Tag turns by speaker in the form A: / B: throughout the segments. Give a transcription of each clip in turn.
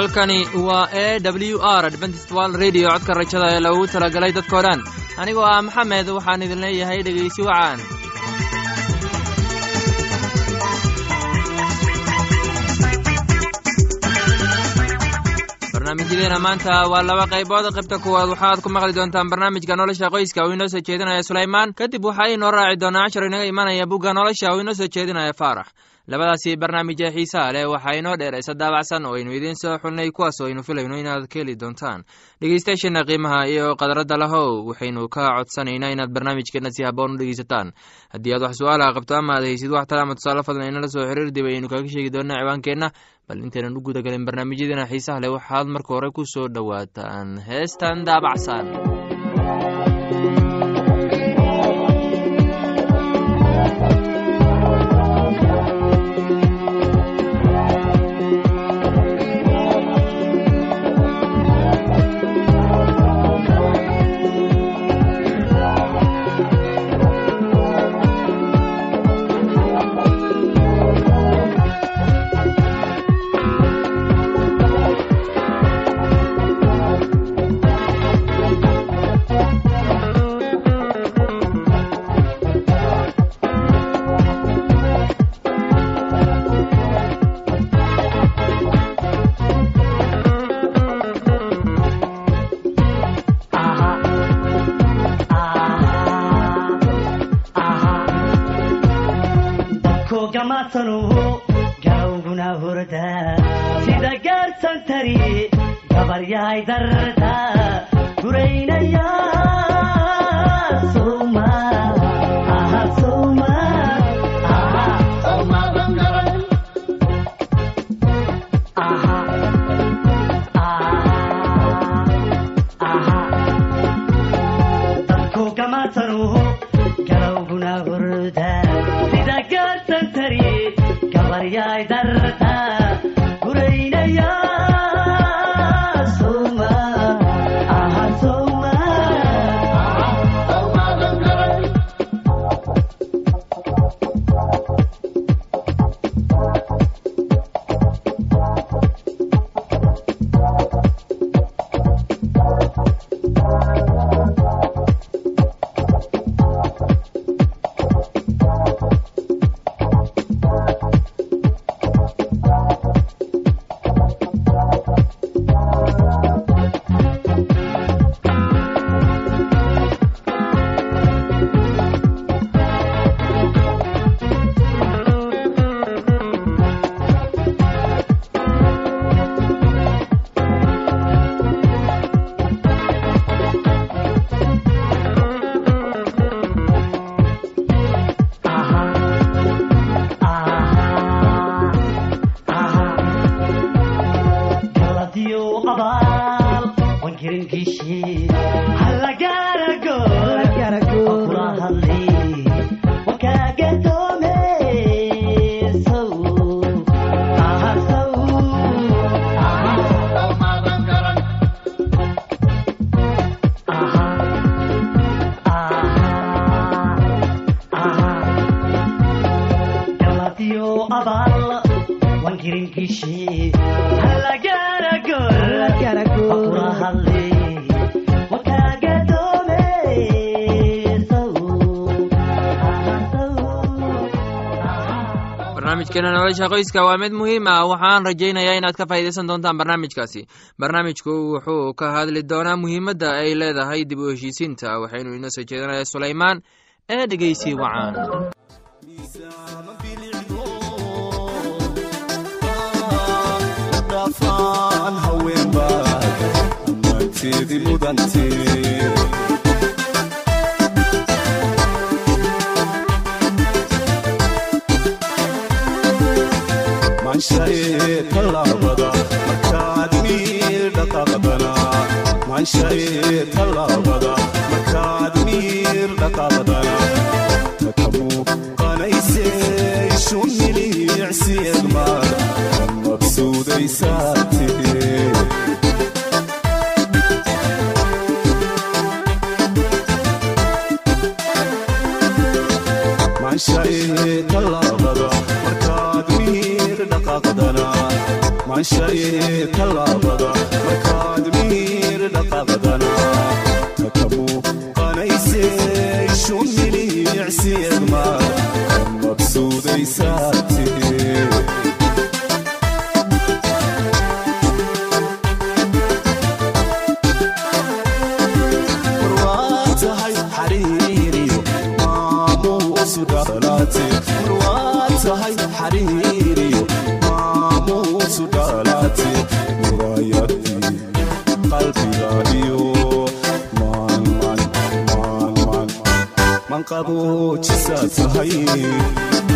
A: halkani waa e w r adventistwal radio. Codka rajada ee lagu talagalay dadkoo dhan. Anigoo ah maxamed waxaan idin leeyahay dhegaysi wacaan barnaamijyadeena maanta waa laba qaybood. Qaybta kuwaad waxaad ku maqli doontaan barnaamijka nolosha qoyska uu inoo soo jeedinaya sulaymaan. Kadib waxaa inoo raaci doonaa cashar inaga imanaya bugga nolosha uu inoo soo jeedinaya faarax labadaasi barnaamij ee xiisaha leh waxaa inoo dheeraysa daabacsan oo aynu idiin soo xulnay kuwaas oo aynu filayno inaad ka heli doontaan. Dhegeystayaasheena qiimaha iyo qadaradda lahow waxaynu ka codsanaynaa inaad barnaamijkeena si haboon u dhegeysataan haddii aad wax su'aalaha qabto ama aad haysid wax tala ama tusaale fadlan inala soo xiriir dib ayaynu kaga sheegi doonaa ciwaankeenna bal intaynan u gudagalin barnaamijyadeena xiisaha leh waxaad marka hore ku soo dhowaataan. Heestan daabacsan
B: gawguna hurda sida gaarsan tari gabaryahay
A: barnaamijkeena nolosha qoyska waa mid muhiim ah. Waxaan rajaynayaa inaad ka faa'iidaysan doontaan barnaamijkaasi. Barnaamijku wuxuu ka hadli doonaa muhiimadda ay leedahay dib u heshiisiinta waxaynu inoo soo jeedinaya sulaymaan ee dhegeysi wacaan
C: tallaabada markaad miir dhaqaaqdana manshae tallaabada markaad miir dhaqaaqdana takamuuqanayse ishu milicsi egmaad mabsuudaysaatee manshae
D: maanshaye tallaabada markaad miir dhaqaaqdana taka muuqanayse shunilicsiegma mabsuudaysaate marwaa tahay xariiriyo man qaboojisaa tahay marwaa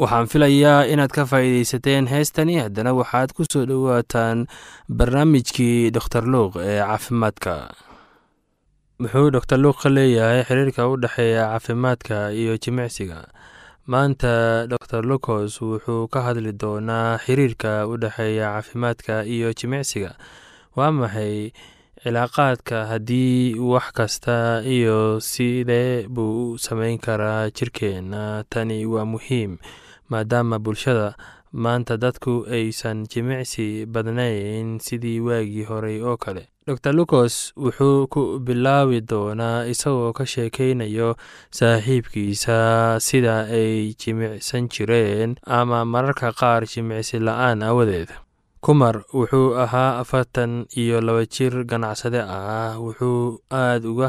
E: waxaan
F: filayaa inaad ka faa'iidaysateen heestani. Haddana waxaad ku soo dhowaataan barnaamijkii doktor luuq ee caafimaadka. Muxuu doktor luuq ka leeyahay xiriirka u dhexeeya caafimaadka iyo jimicsiga? Maanta dor lucos wuxuu ka hadli doonaa xiriirka u dhexeeya caafimaadka iyo jimicsiga. Waa maxay cilaaqaadka haddii wax kasta iyo sidee buu u sameyn karaa jirkeenna? Tani waa muhiim maadaama bulshada maanta dadku aysan jimicsi badnayn sidii waagii horey oo kale. Dor lucos wuxuu ku bilaabi doonaa isagoo ka sheekeynayo saaxiibkiisa sida ay jimicsan jireen ama mararka qaar jimicsi la'aan awadeed. Kumar wuxuu ahaa afartan iyo laba jir ganacsade ah wuxuu aad uga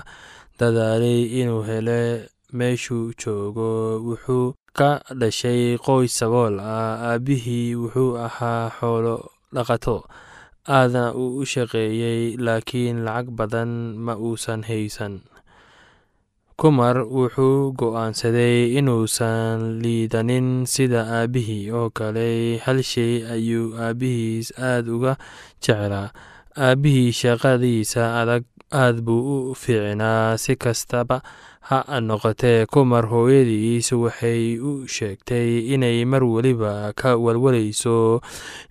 F: dadaalay inuu hele meeshuu joogo wuxuu ka dhashay qoys sabool. Ah aabbihii wuxuu ahaa xoolo dhaqato. Aadna uu u shaqeeyey laakiin lacag badan ma uusan haysan. Kumar wuxuu go'aansaday inuusan liidanin sida aabbihii oo kale hal shay ayuu aabbihiis aad uga jeclaa. Aabbihii shaqadiisa adag aad buu u fiicnaa si kastaba ha noqotee kumar hooyadiis waxay u sheegtay inay mar weliba ka walwalayso.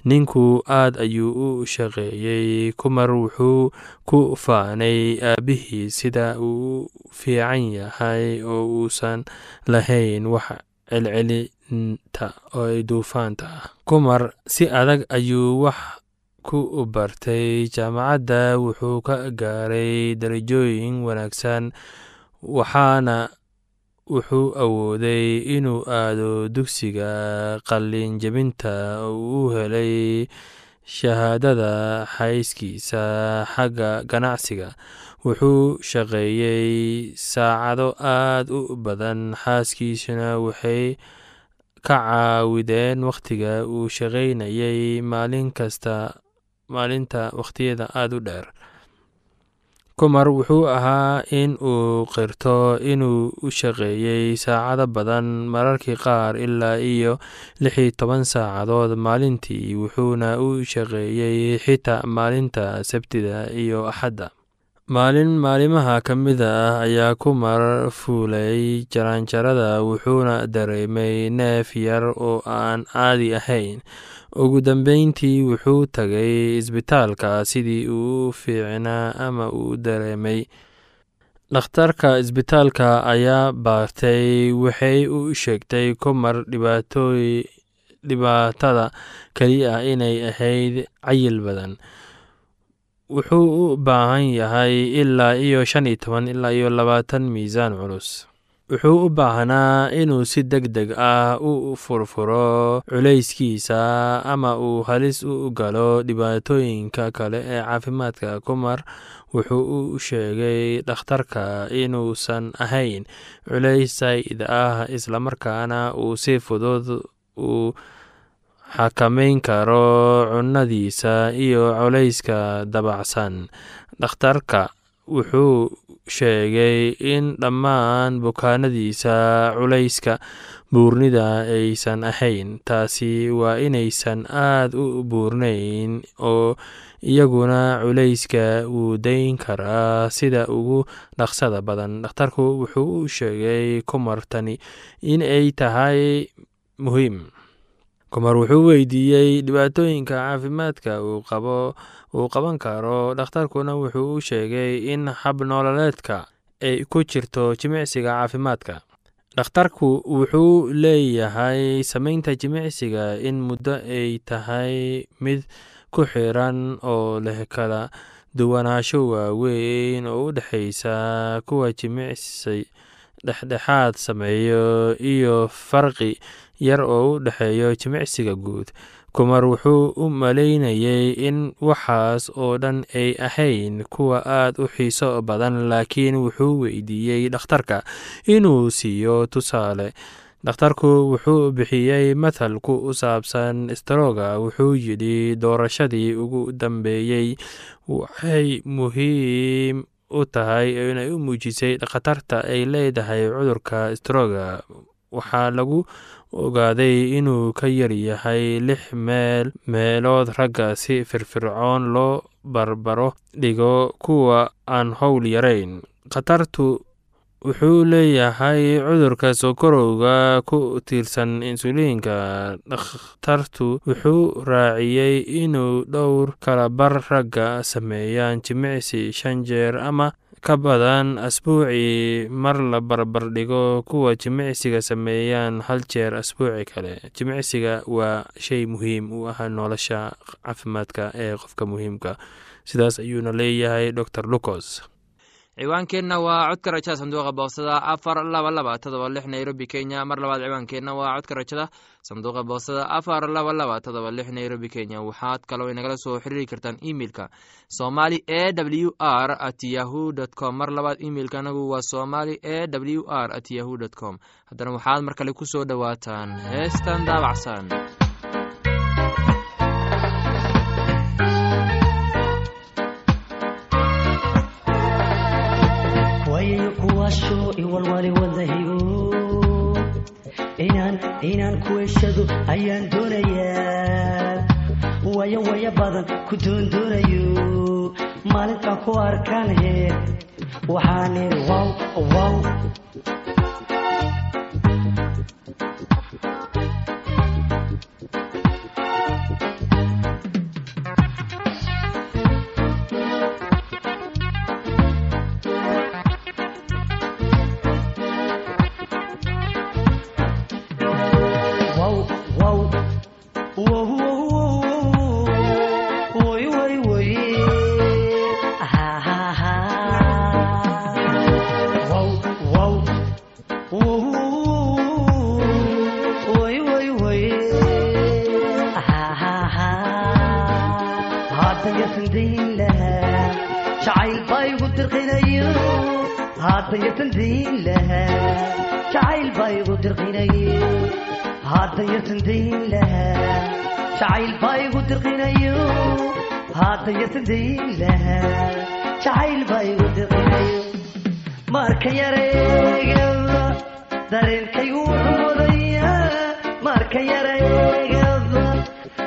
F: Ninku aad ayuu u shaqeeyey. Kumar wuxuu ku faanay aabbihii sida uu fiican yahay oo uusan lahayn wax celcelinta duufaanta ah. Kumar si adag ayuu wax ku bartay jaamacadda wuxuu ka gaaray darajooyin wanaagsan waxaana wuxuu awooday inuu aado dugsiga qalin u helay shahaadada xayskiisa xagga ganacsiga. Wuxuu shaqeeyey saacado aad u badan xaaskiisuna waxay ka caawideen wakhtiga uu shaqaynayay maalin kasta maalinta wakhtiyada aada u dheer. Kumar wuxuu ahaa in uu qirto inuu u shaqeeyey saacado badan mararkii qaar ilaa iyo lix iyo toban saacadood maalintii wuxuuna u shaqeeyey xitaa maalinta sabtida iyo axadda maalin maalimaha ka mida ah ayaa kumar fuulay jaraanjarada wuxuuna dareemay neef yar oo aan caadi ahayn. Ugu dambeyntii wuxuu tagay isbitaalka sidii uu fiicnaa ama uu dareemay. Dhakhtarka isbitaalka ayaa baartay waxay u sheegtay kumar dhibaatada keliya ah inay ahayd cayil badan wuxuu u baahan yahay ilaa iyo shan iyo toban ilaa iyo labaatan miisaan culus. Wuxuu u baahnaa inuu si deg deg ah u furfuro culayskiisa ama uu halis u galo dhibaatooyinka kale ee caafimaadka. Kumar wuxuu u sheegay dhakhtarka inuusan ahayn culays saa'id ah islamarkaana uu si fudud u xakameyn karo cunnadiisa iyo culayska dabacsan. Dhakhtarka wuxuu sheegay in dhammaan bukaanadiisa culayska buurnida aysan ahayn. Taasi waa inaysan aad u buurnayn oo iyaguna culayska wuu dayn karaa sida ugu dhaqsada badan. Dhakhtarku wuxuu u sheegay kumartani in ay tahay muhiim kumar wuxuu weydiiyey dhibaatooyinka caafimaadka uu qaban karo. Dhakhtarkuna wuxuu u sheegay in hab nololeedka ay ku jirto jimicsiga caafimaadka. Dhakhtarku wuxuu leeyahay sameynta jimicsiga in muddo ay tahay mid ku xiran oo leh kala duwanaansho waaweyn oo u dhexeysa kuwa jimicsi dhexdhexaad sameeyo iyo farqi yar oo u dhexeeyo jimicsiga guud. Kumar wuxuu u maleynayay in waxaas oo dhan ay ahayn kuwa aad u xiiso badan laakiin wuxuu weydiiyey dhakhtarka inuu siiyo tusaale. Dhakhtarku wuxuu bixiyey mathal ku saabsan strooga wuxuu yidhi doorashadii ugu dambeeyey waxay muhiim u tahay inay u muujisay khatarta ay leedahay cudurka strooga waxaa lagu ogaaday inuu ka yar yahay lix meel meelood ragga si firfircoon loo barbaro dhigo kuwa aan howl yarayn khatartu wuxuu leeyahay cudurka sokorowga ku tiirsan insuliinka. Dhakhtartu wuxuu raaciyey inuu dhowr kala bar ragga sameeyaan jimicsi shan jeer ama ka badan asbuucii mar la barbar dhigo kuwa jimicsiga sameeyaan hal jeer asbuuci kale. Jimicsiga waa shay muhiim u ah nolosha caafimaadka ee qofka muhiimka. Sidaas ayuuna leeyahay dor lucos
A: ciwaankeenna waa codka rajada sanduuqa boosada afar laba laba todoba lix nairobi kenya. Mar labaad ciwaankeenna waa codka rajada sanduuqa boosada afar laba laba todoba lix nairobi kenya. Waxaad kaloo inagala soo xiriiri kartaan emeilka somali e w r at yahu dt com. Mar labaad imeilka anagu waa somali e w r at yahu dt com. Haddana waxaad mar kale ku soo dhowaataan heestan daabacsan
B: wayayo kuwaasho iwalwali wadahiyo inaan ku heshado ayaan doonayaa waya waya badan ku doondoonayo maalintaan ku arkaan heer waxaan wow wow wow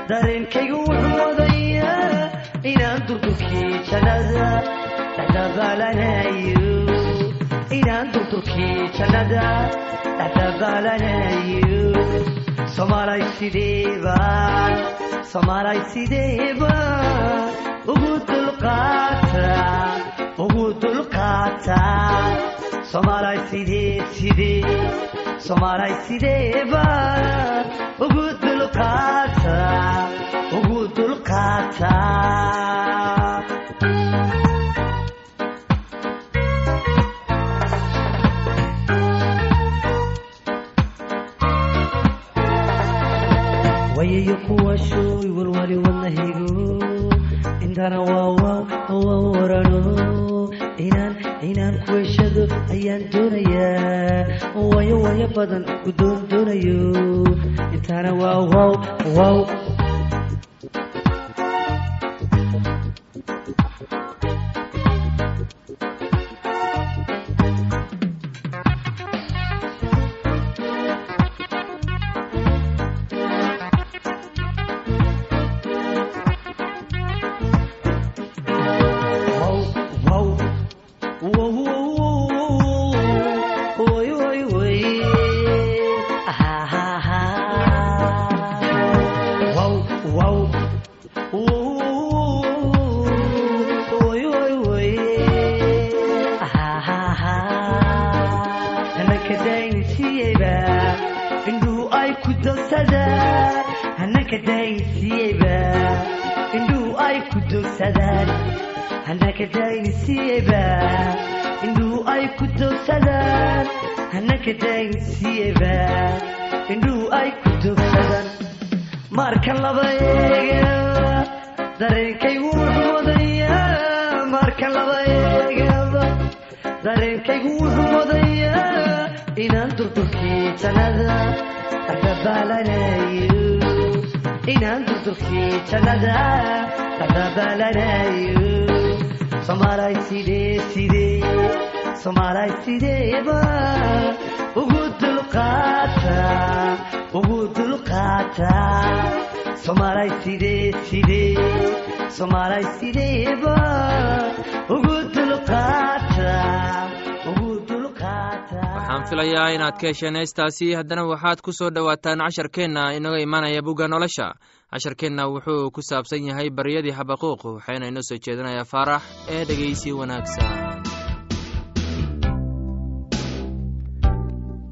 B: dareenkaygu wuxuu wadayaa inaan durdurkii jannada dhexdabaalanayo soomaalay sideebaan soomaalay sideebaan ugu dulqaata soomaalay sideeba ugu dulqaata badan indhuhu ay ku dogsadaan marka laba eegaba dareenkaygu wuxuu wadayaa marka laba eegaba dareenkaygu wuxuu wadayaa inaan durdurkii jannada ardabaalanayo inaan durdurkii jannada ardabaalanayo soomaalay sidee sidee soomaalay sideeba ugu dulqaata ugu dulqaata soomaalay sidee sidee soomaalay sideeba ugu
A: waxaan filayaa inaad ka hesheen haddana waxaad ku soo dhowaataan casharkeenna inaga imanaya bugga nolosha. Casharkeenna wuxuu ku saabsan yahay baryadii xabaquuq waxayna inoo soo jeedinayaa faarax ee dhegeysi wanaagsan.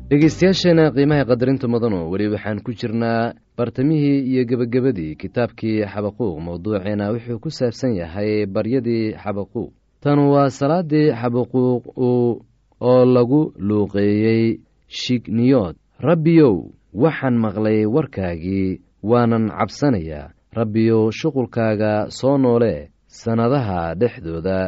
G: Dhegeystayaasheena qiimaha qadarinta mudanu weli waxaan ku jirnaa bartamihii iyo gebagabadii kitaabkii xabaquuq mowduuceena wuxuu ku saabsan yahay baryadii xabaquuq tan waa salaadii xabaquuq oo lagu luuqeeyey shigniyood rabbiyow waxaan maqlay warkaagii waanan cabsanayaa rabbiyow shuqulkaaga soo noolee sannadaha dhexdooda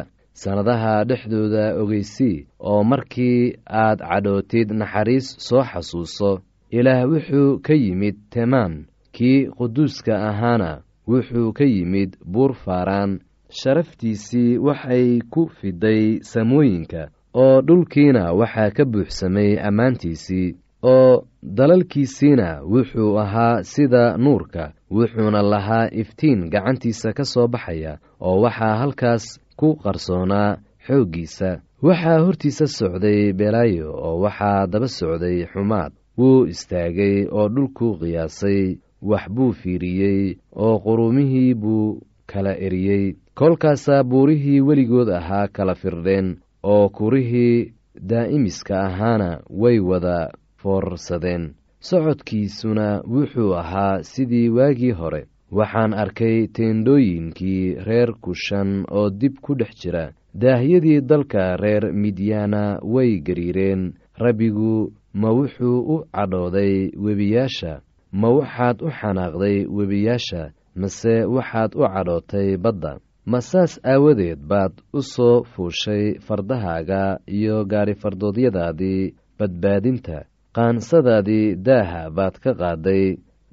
G: sannadaha dhexdooda ogeysii oo markii aad cadhootid naxariis soo xasuuso. Ilaah wuxuu ka yimid temaan kii quduuska ahaana wuxuu ka yimid buur faaraan. Sharaftiisii waxay ku fiday samooyinka oo dhulkiina waxaa ka buuxsamay ammaantiisii oo dalalkiisiina wuxuu ahaa sida nuurka wuxuuna lahaa iftiin gacantiisa ka soo baxaya oo waxaa halkaas ku qarsoonaa xooggiisa. Waxaa hortiisa socday belaayo oo waxaa daba socday xumaad. Wuu istaagay oo dhulku qiyaasay wax buu fiiriyey oo qurumihii buu kala eriyey. Kolkaasaa buurihii weligood ahaa kala firdheen oo kurihii daa'imiska ahaana way wada foorsadeen. Socodkiisuna wuxuu ahaa sidii waagii hore. Waxaan arkay teendhooyinkii reer kushan oo dib ku dhex jira. Daahyadii dalka reer midyaana way gariireen. Rabbigu ma wuxuu u cadhooday webiyaasha? Ma waxaad u xanaaqday webiyaasha? Mase waxaad u cadhootay badda ma saas aawadeed baad u soo fuushay fardahaaga iyo gaarifardoodyadaadii badbaadinta qaansadaadii daaha baad ka qaaday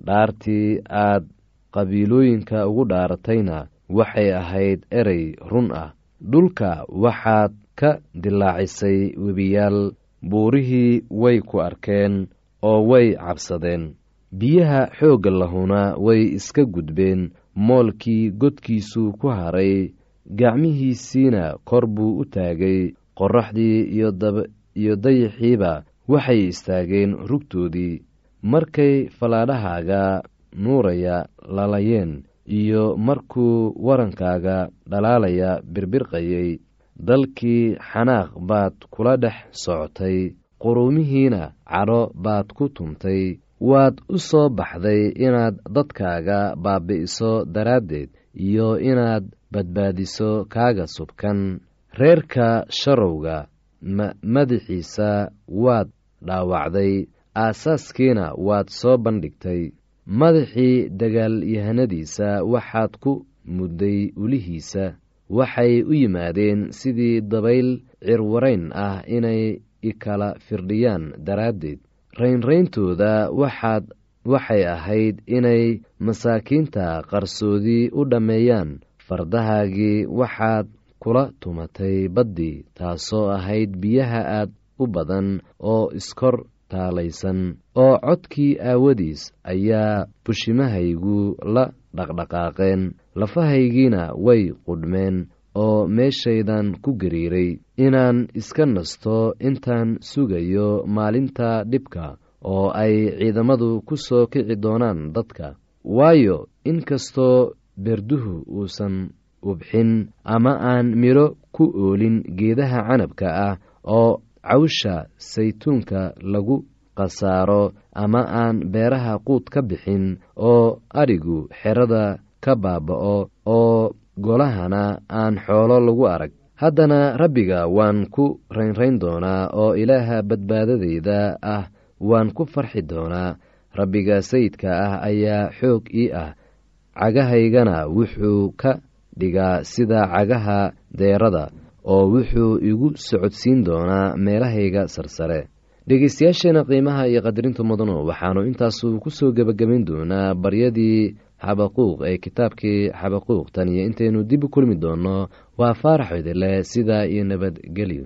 G: dhaartii aad qabiilooyinka ugu dhaaratayna waxay ahayd erey run ah. Dhulka waxaad ka dilaacisay webiyaal buurihii way ku arkeen oo way cabsadeen. Biyaha xoogga lahuna way iska gudbeen moolkii godkiisuu ku haray gacmihiisiina kor buu u taagay qorraxdii iyo dayaxiiba waxay istaageen rugtoodii. Markay fallaadhahaaga nuuraya lalayeen iyo markuu warankaaga dhalaalaya birbirqayay dalkii xanaaq baad kula dhex socotay quruumihiina cadho baad ku tumtay waad u soo baxday inaad dadkaaga baabi'iso daraaddeed iyo inaad badbaadiso kaaga subkan. Reerka sharowga madaxiisa waad dhaawacday aasaaskiina waad soo bandhigtay. Madaxii dagaalyahanadiisa waxaad ku mudday ulihiisa. Waxay u yimaadeen sidii dabayl cirwarayn ah inay ikala firdhiyaan daraaddeed raynrayntooda waxaad waxay ahayd inay masaakiinta qarsoodii u dhammeeyaan. Fardahaagii waxaad kula tumatay baddii taasoo ahayd biyaha aad u badan oo iskor taalaysan oo codkii aawadiis ayaa bushimahaygu la dhaqdhaqaaqeen. Lafahaygiina way qudhmeen oo meeshaydan ku gariiray inaan iska nasto intaan sugayo maalinta dhibka oo ay ciidamadu ku soo kici doonaan dadka. Waayo inkastoo berduhu uusan ubxin ama aan midho ku oolin geedaha canabka ah oo cawsha saytuunka lagu khasaaro ama aan beeraha quud ka bixin oo adhigu xerada ka baaba'o oo golahana aan xoolo lagu arag. Haddana rabbiga waan ku raynrayn doonaa oo ilaaha badbaadadayda ah waan ku farxi doonaa. Rabbiga sayidka ah ayaa xoog ii ah. Cagahaygana wuxuu ka dhigaa sida cagaha deerada oo wuxuu igu socodsiin doonaa meelahayga sarsare. Dhegeystayaasheena qiimaha iyo qadarinta mudano waxaanu intaasu ku soo gebagabayn doonaa baryadii xabaquuq ee kitaabkii xabaquuq tan iyo intaynu dib u kulmi doonno waa faarax idile sidaa iyo nabadgelyo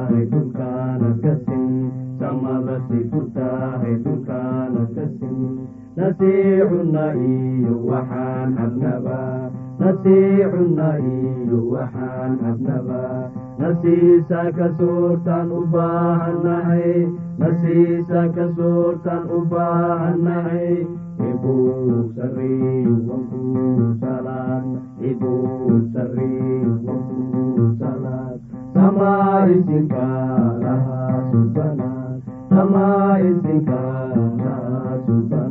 H: nasiisa ka suurtaan u baahannahay nasiisa ka suurtaan u baahannahay ibuu sariyu wankuu salaad ibuu sariyu wankuu salaad samaa isinka lahaa subanaad samaa isinka lahaa subanaad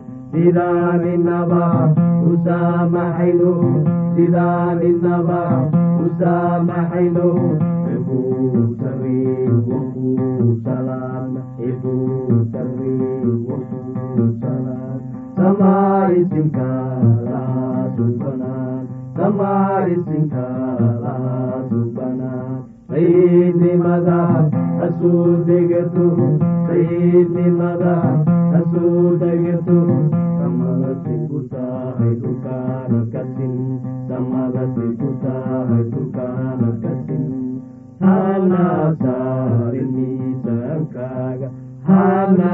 H: sama sidaaninaba u saamaxayno sidaaninaba u saamaxayno lahaa subanaan samaa isinka lahaa subanaan sayidnimada hasuu degato sayidnimada hasuu degato samadasi ku tahay dhulkaana ka sin samadasi ku tahay dhulkaana ka sin hana saarin miisaankaaga hana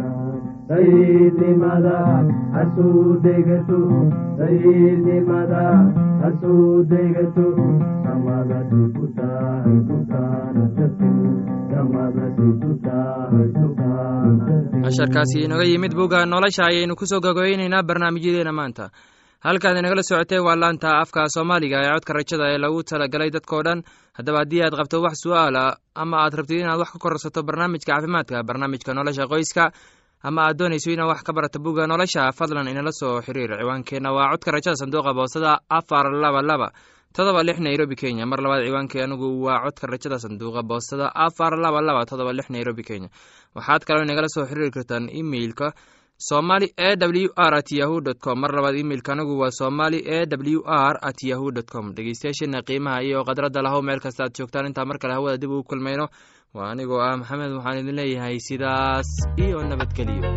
H: ku tahay sultaana dadku samadasi ku tahay sultaana dadku
A: casharkaasi inaga yimid bugga nolosha ayaynu ku soo gogoynaynaa barnaamijyadeena maanta. Halkaad inagala socoteen waa laanta afka soomaaliga ee codka rajada ee lagu talagalay dadkao dhan. Haddaba haddii aad qabto wax su'aala ama aad rabtid inaad wax ka korsato barnaamijka caafimaadka barnaamijka nolosha qoyska ama aad doonayso inaad wax ka barato bugga nolosha fadlan inala soo xiriir ciwaankeenna waa codka rajada sanduuqa boosada afar laba laba todoba lix nairobi kenya. Mar labaad ciwaankii anigu waa codka rajada sanduuqa boostada afar laba laba todoba lix nairobi kenya. Waxaad kaloo inagala soo xiriiri kartaan emeilka somali e w r at yahu dt com. Mar labaad imeilka anigu waa somali e w r at yahu dt com. Dhegeystayaasheena qiimaha iyo khadradda lahow meel kasta aad joogtaan. Intaa mar kale hawada dib ugu kulmayno waa anigoo ah maxamed waxaan idin leeyahay sidaas iyo nabadgeliyo